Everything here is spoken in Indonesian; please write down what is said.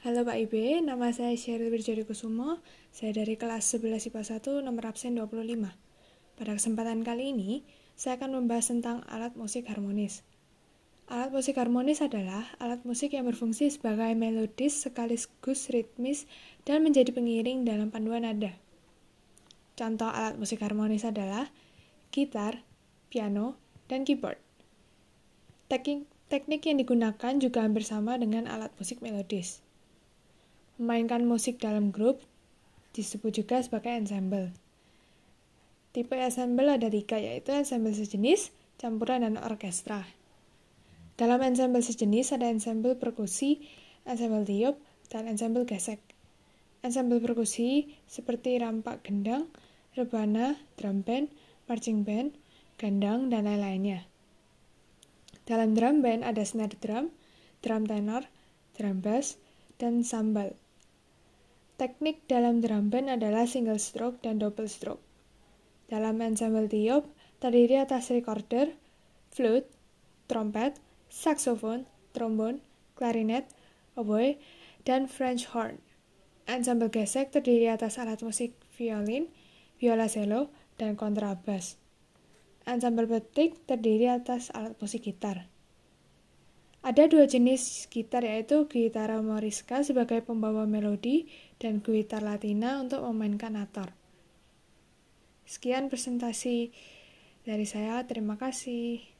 Halo Pak Ibe, nama saya Sheryl Wirjodi Kusumo. Saya dari kelas 11 IPA 1 nomor absen 25. Pada kesempatan kali ini, saya akan membahas tentang alat musik harmonis. Alat musik harmonis adalah alat musik yang berfungsi sebagai melodis sekaligus ritmis dan menjadi pengiring dalam panduan nada. Contoh alat musik harmonis adalah gitar, piano, dan keyboard. Teknik, teknik yang digunakan juga hampir sama dengan alat musik melodis. Memainkan musik dalam grup disebut juga sebagai ensemble. Tipe ensemble ada tiga, yaitu ensemble sejenis, campuran, dan orkestra. Dalam ensemble sejenis ada ensemble perkusi, ensemble tiup, dan ensemble gesek. Ensemble perkusi seperti rampak gendang, rebana, drum band, marching band, gendang, dan lain-lainnya. Dalam drum band ada snare drum, drum tenor, drum bass, dan sambal. Teknik dalam drum band adalah single stroke dan double stroke. Dalam ensemble tiup, terdiri atas recorder, flute, trompet, saxophone, trombon, clarinet, oboe, dan French horn. Ensemble gesek terdiri atas alat musik violin, viola cello, dan kontrabas. Ensemble petik terdiri atas alat musik gitar. Ada dua jenis gitar yaitu gitar morisca sebagai pembawa melodi dan gitar latina untuk memainkan ator. Sekian presentasi dari saya, terima kasih.